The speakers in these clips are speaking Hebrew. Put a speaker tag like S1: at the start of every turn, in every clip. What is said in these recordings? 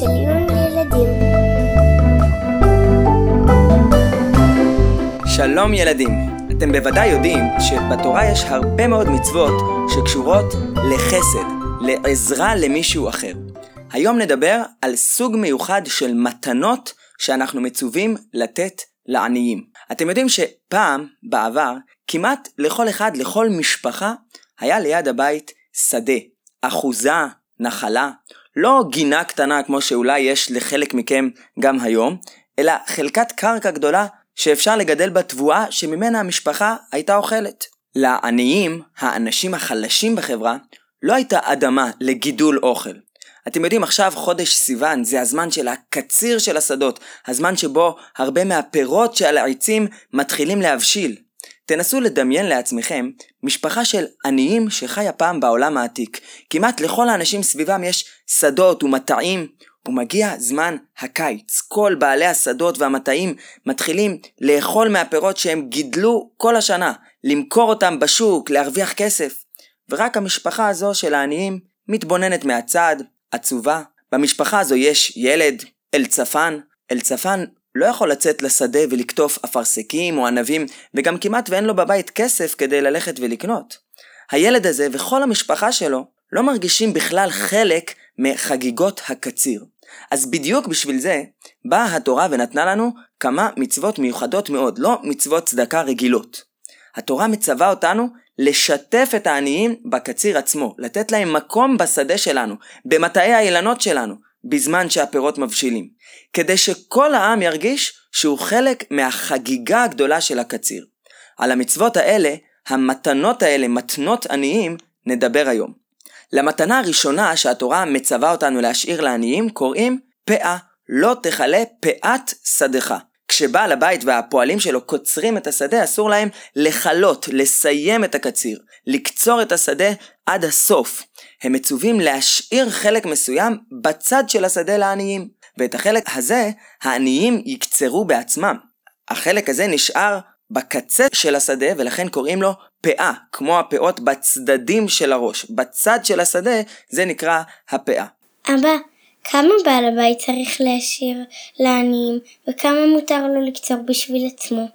S1: של עיון לילדים.
S2: שלום ילדים, אתם בוודאי יודעים שבתורה יש הרבה מאוד מצוות שקשורות לחסד, לעזרה למישהו אחר. היום נדבר על סוג מיוחד של מתנות שאנחנו מצווים לתת לעניים. אתם יודעים שפעם, בעבר, כמעט לכל אחד, לכל משפחה, היה ליד הבית שדה, אחוזה, נחלה, לא גינה קטנה כמו שאולי יש לחלק מכם גם היום, אלא חלקת קרקע גדולה שאפשר לגדל בה תבואה שממנה המשפחה הייתה אוכלת. לעניים, האנשים החלשים בחברה, לא הייתה אדמה לגידול אוכל. אתם יודעים, עכשיו חודש סיוון זה הזמן של הקציר של השדות, הזמן שבו הרבה מהפירות שעל העצים מתחילים להבשיל. תנסו לדמיין לעצמכם משפחה של עניים שחיה פעם בעולם העתיק. כמעט לכל האנשים סביבם יש שדות ומטעים, ומגיע זמן הקיץ. כל בעלי השדות והמטעים מתחילים לאכול מהפירות שהם גידלו כל השנה, למכור אותם בשוק, להרוויח כסף. ורק המשפחה הזו של העניים מתבוננת מהצד, עצובה. במשפחה הזו יש ילד, אלצפן. אלצפן לא יכול לצאת לשדה ולקטוף אפרסקים או ענבים, וגם כמעט ואין לו בבית כסף כדי ללכת ולקנות. הילד הזה וכל המשפחה שלו לא מרגישים בכלל חלק מחגיגות הקציר. אז בדיוק בשביל זה באה התורה ונתנה לנו כמה מצוות מיוחדות מאוד, לא מצוות צדקה רגילות. התורה מצווה אותנו לשתף את העניים בקציר עצמו, לתת להם מקום בשדה שלנו, במטעי האילנות שלנו, בזמן שהפירות מבשילים, כדי שכל העם ירגיש שהוא חלק מהחגיגה הגדולה של הקציר. על המצוות האלה, המתנות האלה, מתנות עניים, נדבר היום. למתנה הראשונה שהתורה מצווה אותנו להשאיר לעניים קוראים פאה, לא תכלה פאת שדך. כשבעל הבית והפועלים שלו קוצרים את השדה, אסור להם לכלות, לסיים את הקציר, לקצור את השדה עד הסוף. הם מצווים להשאיר חלק מסוים בצד של השדה לעניים, ואת החלק הזה העניים יקצרו בעצמם. החלק הזה נשאר בקצה של השדה ולכן קוראים לו פאה, כמו הפאות בצדדים של הראש. בצד של השדה זה נקרא הפאה.
S1: אבא, כמה בעל הבית צריך להשאיר לעניים וכמה מותר לו לקצור בשביל עצמו?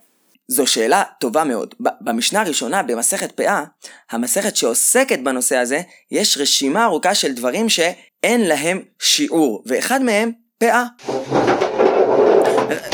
S2: זו שאלה טובה מאוד. במשנה הראשונה, במסכת פאה, המסכת שעוסקת בנושא הזה, יש רשימה ארוכה של דברים שאין להם שיעור, ואחד מהם פאה.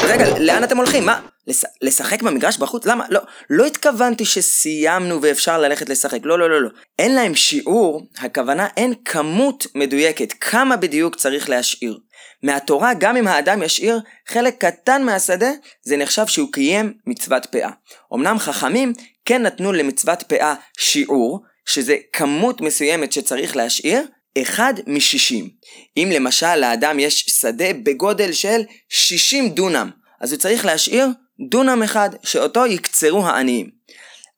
S2: רגע, לאן אתם הולכים? מה? לש... לשחק במגרש בחוץ? למה? לא, לא התכוונתי שסיימנו ואפשר ללכת לשחק. לא, לא, לא, לא. אין להם שיעור, הכוונה אין כמות מדויקת, כמה בדיוק צריך להשאיר. מהתורה, גם אם האדם ישאיר חלק קטן מהשדה, זה נחשב שהוא קיים מצוות פאה. אמנם חכמים כן נתנו למצוות פאה שיעור, שזה כמות מסוימת שצריך להשאיר, אחד משישים. אם למשל לאדם יש שדה בגודל של 60 דונם, אז הוא צריך להשאיר דונם אחד, שאותו יקצרו העניים.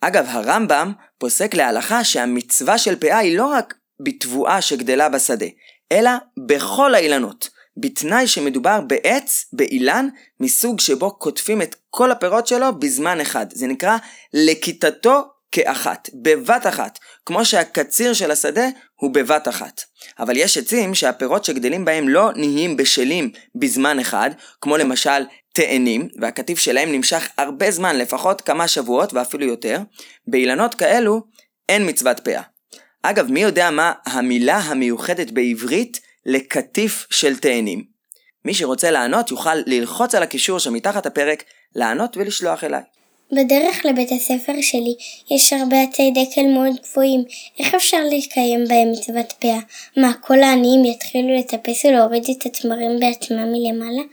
S2: אגב, הרמב"ם פוסק להלכה שהמצווה של פאה היא לא רק בתבואה שגדלה בשדה, אלא בכל האילנות, בתנאי שמדובר בעץ, באילן, מסוג שבו קוטפים את כל הפירות שלו בזמן אחד. זה נקרא לכיתתו כאחת, בבת אחת, כמו שהקציר של השדה הוא בבת אחת. אבל יש עצים שהפירות שגדלים בהם לא נהיים בשלים בזמן אחד, כמו למשל תאנים, והקטיף שלהם נמשך הרבה זמן, לפחות כמה שבועות ואפילו יותר, באילנות כאלו אין מצוות פאה. אגב, מי יודע מה המילה המיוחדת בעברית לקטיף של תאנים? מי שרוצה לענות יוכל ללחוץ על הקישור שמתחת הפרק, לענות ולשלוח אליי.
S1: בדרך לבית הספר שלי יש הרבה עצי דקל מאוד גבוהים, איך אפשר לקיים בהם מצוות פאה? מה, כל העניים יתחילו לטפס ולהוריד את התמרים בעצמם מלמעלה?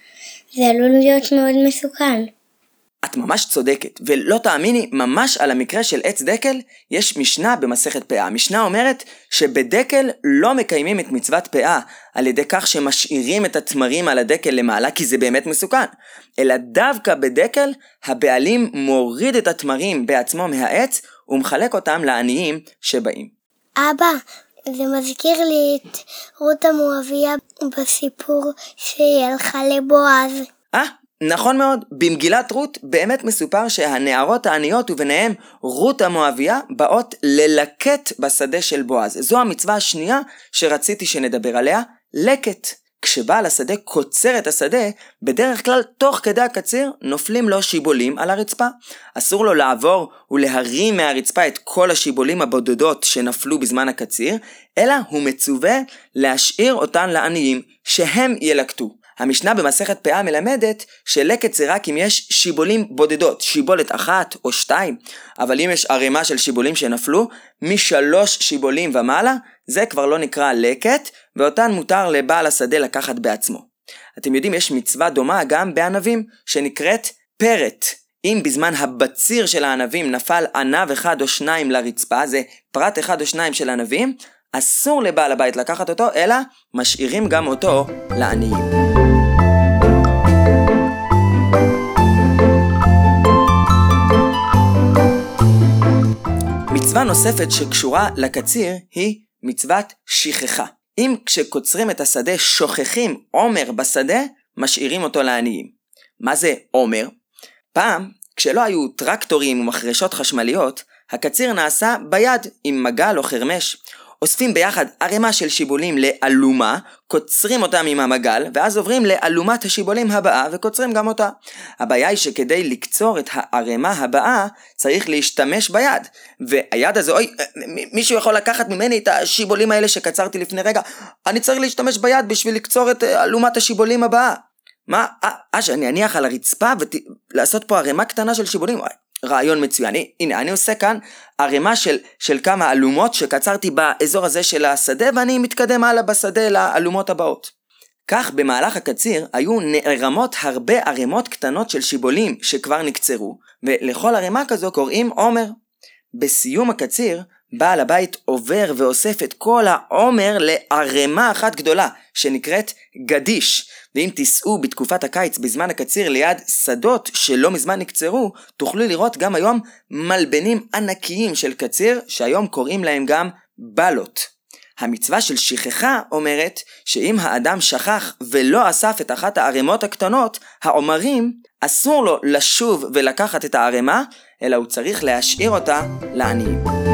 S1: זה עלול להיות מאוד מסוכן.
S2: את ממש צודקת, ולא תאמיני, ממש על המקרה של עץ דקל, יש משנה במסכת פאה. המשנה אומרת שבדקל לא מקיימים את מצוות פאה על ידי כך שמשאירים את התמרים על הדקל למעלה, כי זה באמת מסוכן. אלא דווקא בדקל, הבעלים מוריד את התמרים בעצמו מהעץ, ומחלק אותם לעניים שבאים.
S1: אבא, זה מזכיר לי את רות המואביה בסיפור שהיא הלכה לבועז.
S2: אה, נכון מאוד, במגילת רות באמת מסופר שהנערות העניות וביניהם רות המואביה באות ללקט בשדה של בועז. זו המצווה השנייה שרציתי שנדבר עליה, לקט. כשבעל השדה קוצר את השדה, בדרך כלל תוך כדי הקציר נופלים לו שיבולים על הרצפה. אסור לו לעבור ולהרים מהרצפה את כל השיבולים הבודדות שנפלו בזמן הקציר, אלא הוא מצווה להשאיר אותן לעניים, שהם ילקטו. המשנה במסכת פאה מלמדת שלקט זה רק אם יש שיבולים בודדות, שיבולת אחת או שתיים, אבל אם יש ערימה של שיבולים שנפלו, משלוש שיבולים ומעלה, זה כבר לא נקרא לקט, ואותן מותר לבעל השדה לקחת בעצמו. אתם יודעים, יש מצווה דומה גם בענבים, שנקראת פרט. אם בזמן הבציר של הענבים נפל ענב אחד או שניים לרצפה, זה פרט אחד או שניים של ענבים, אסור לבעל הבית לקחת אותו, אלא משאירים גם אותו לעניים. מצווה נוספת שקשורה לקציר היא מצוות שכחה. אם כשקוצרים את השדה שוכחים עומר בשדה, משאירים אותו לעניים. מה זה עומר? פעם, כשלא היו טרקטורים ומחרשות חשמליות, הקציר נעשה ביד עם מגל או חרמש. אוספים ביחד ערימה של שיבולים לאלומה, קוצרים אותם עם המגל, ואז עוברים לאלומת השיבולים הבאה וקוצרים גם אותה. הבעיה היא שכדי לקצור את הערימה הבאה, צריך להשתמש ביד. והיד הזו, אוי, מישהו יכול לקחת ממני את השיבולים האלה שקצרתי לפני רגע, אני צריך להשתמש ביד בשביל לקצור את אלומת השיבולים הבאה. מה, אה, שאני אניח על הרצפה ולעשות פה ערימה קטנה של שיבולים? רעיון מצוין. הנה, אני עושה כאן ערימה של, של כמה אלומות שקצרתי באזור הזה של השדה, ואני מתקדם הלאה בשדה לאלומות הבאות. כך במהלך הקציר היו נערמות הרבה ערימות קטנות של שיבולים שכבר נקצרו, ולכל ערימה כזו קוראים עומר. בסיום הקציר, בעל הבית עובר ואוסף את כל העומר לערימה אחת גדולה, שנקראת גדיש, ואם תיסעו בתקופת הקיץ בזמן הקציר ליד שדות שלא מזמן נקצרו, תוכלו לראות גם היום מלבנים ענקיים של קציר, שהיום קוראים להם גם בלות. המצווה של שכחה אומרת שאם האדם שכח ולא אסף את אחת הערימות הקטנות, העומרים, אסור לו לשוב ולקחת את הערימה, אלא הוא צריך להשאיר אותה לעניים.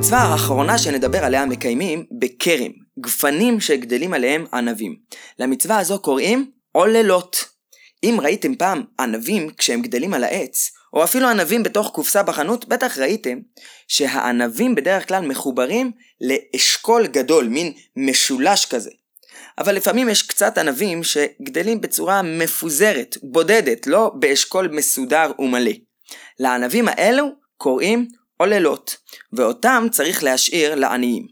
S2: המצווה האחרונה שנדבר עליה מקיימים בכרם, גפנים שגדלים עליהם ענבים. למצווה הזו קוראים עוללות. אם ראיתם פעם ענבים כשהם גדלים על העץ, או אפילו ענבים בתוך קופסה בחנות, בטח ראיתם שהענבים בדרך כלל מחוברים לאשכול גדול, מין משולש כזה. אבל לפעמים יש קצת ענבים שגדלים בצורה מפוזרת, בודדת, לא באשכול מסודר ומלא. לענבים האלו קוראים עוללות, ואותם צריך להשאיר לעניים.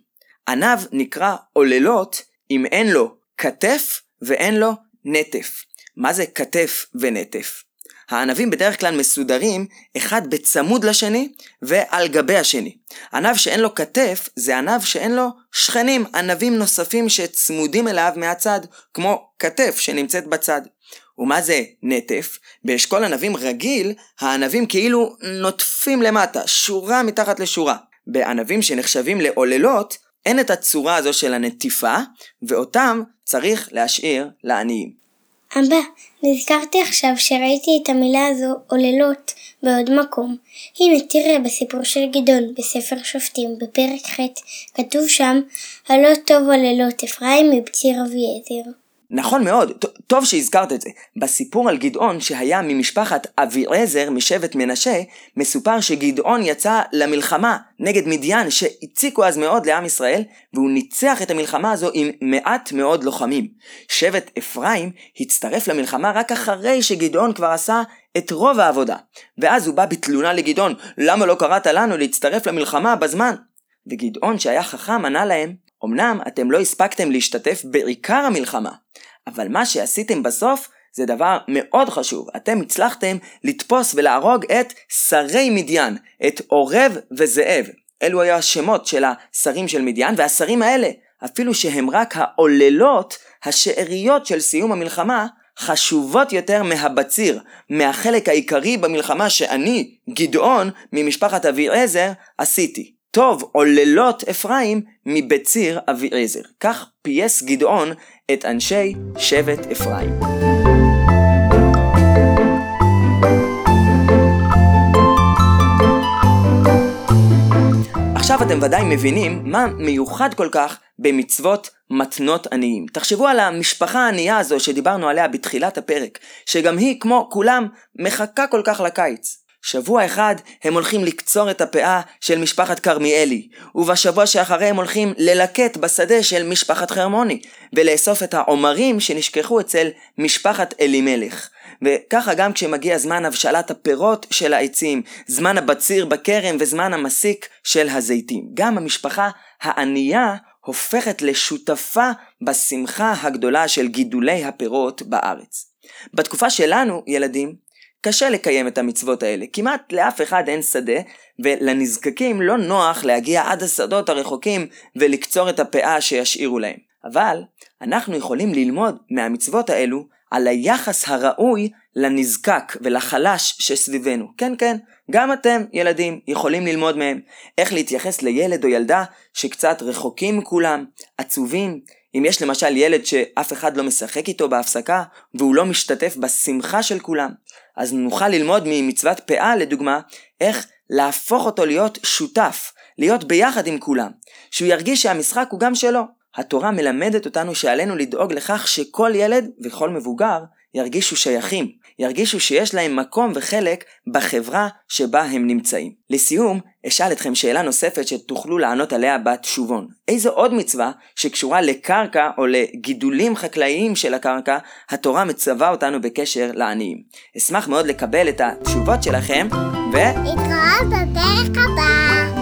S2: ענב נקרא עוללות אם אין לו כתף ואין לו נטף. מה זה כתף ונטף? הענבים בדרך כלל מסודרים אחד בצמוד לשני ועל גבי השני. ענב שאין לו כתף זה ענב שאין לו שכנים, ענבים נוספים שצמודים אליו מהצד, כמו כתף שנמצאת בצד. ומה זה נטף? באשכול ענבים רגיל, הענבים כאילו נוטפים למטה, שורה מתחת לשורה. בענבים שנחשבים לעוללות, אין את הצורה הזו של הנטיפה, ואותם צריך להשאיר לעניים.
S1: אבא, נזכרתי עכשיו שראיתי את המילה הזו עוללות בעוד מקום. הנה תראה בסיפור של גדעון בספר שופטים בפרק ח' כתוב שם הלא טוב עוללות אפרים מבציר אביעזר.
S2: נכון מאוד, טוב שהזכרת את זה. בסיפור על גדעון שהיה ממשפחת אביעזר משבט מנשה, מסופר שגדעון יצא למלחמה נגד מדיין שהציקו אז מאוד לעם ישראל, והוא ניצח את המלחמה הזו עם מעט מאוד לוחמים. שבט אפרים הצטרף למלחמה רק אחרי שגדעון כבר עשה את רוב העבודה. ואז הוא בא בתלונה לגדעון, למה לא קראת לנו להצטרף למלחמה בזמן? וגדעון שהיה חכם ענה להם, אמנם אתם לא הספקתם להשתתף בעיקר המלחמה, אבל מה שעשיתם בסוף זה דבר מאוד חשוב. אתם הצלחתם לתפוס ולהרוג את שרי מדיין, את עורב וזאב. אלו היו השמות של השרים של מדיין, והשרים האלה, אפילו שהם רק העוללות, השאריות של סיום המלחמה, חשובות יותר מהבציר, מהחלק העיקרי במלחמה שאני, גדעון, ממשפחת אביעזר, עשיתי. טוב עוללות אפרים מבציר אביעזר. כך פייס גדעון את אנשי שבט אפרים. אתם ודאי מבינים מה מיוחד כל כך במצוות מתנות עניים. תחשבו על המשפחה הענייה הזו שדיברנו עליה בתחילת הפרק, שגם היא, כמו כולם, מחכה כל כך לקיץ. שבוע אחד הם הולכים לקצור את הפאה של משפחת כרמיאלי, ובשבוע שאחרי הם הולכים ללקט בשדה של משפחת חרמוני, ולאסוף את העומרים שנשכחו אצל משפחת אלימלך. וככה גם כשמגיע זמן הבשלת הפירות של העצים, זמן הבציר בכרם וזמן המסיק של הזיתים. גם המשפחה הענייה הופכת לשותפה בשמחה הגדולה של גידולי הפירות בארץ. בתקופה שלנו, ילדים, קשה לקיים את המצוות האלה. כמעט לאף אחד אין שדה, ולנזקקים לא נוח להגיע עד השדות הרחוקים ולקצור את הפאה שישאירו להם. אבל אנחנו יכולים ללמוד מהמצוות האלו על היחס הראוי לנזקק ולחלש שסביבנו. כן, כן, גם אתם, ילדים, יכולים ללמוד מהם איך להתייחס לילד או ילדה שקצת רחוקים מכולם, עצובים, אם יש למשל ילד שאף אחד לא משחק איתו בהפסקה, והוא לא משתתף בשמחה של כולם, אז נוכל ללמוד ממצוות פאה, לדוגמה, איך להפוך אותו להיות שותף, להיות ביחד עם כולם, שהוא ירגיש שהמשחק הוא גם שלו. התורה מלמדת אותנו שעלינו לדאוג לכך שכל ילד וכל מבוגר ירגישו שייכים, ירגישו שיש להם מקום וחלק בחברה שבה הם נמצאים. לסיום, אשאל אתכם שאלה נוספת שתוכלו לענות עליה בתשובון. איזו עוד מצווה שקשורה לקרקע או לגידולים חקלאיים של הקרקע, התורה מצווה אותנו בקשר לעניים. אשמח מאוד לקבל את התשובות שלכם, ו...
S1: להתראות בפרק הבא.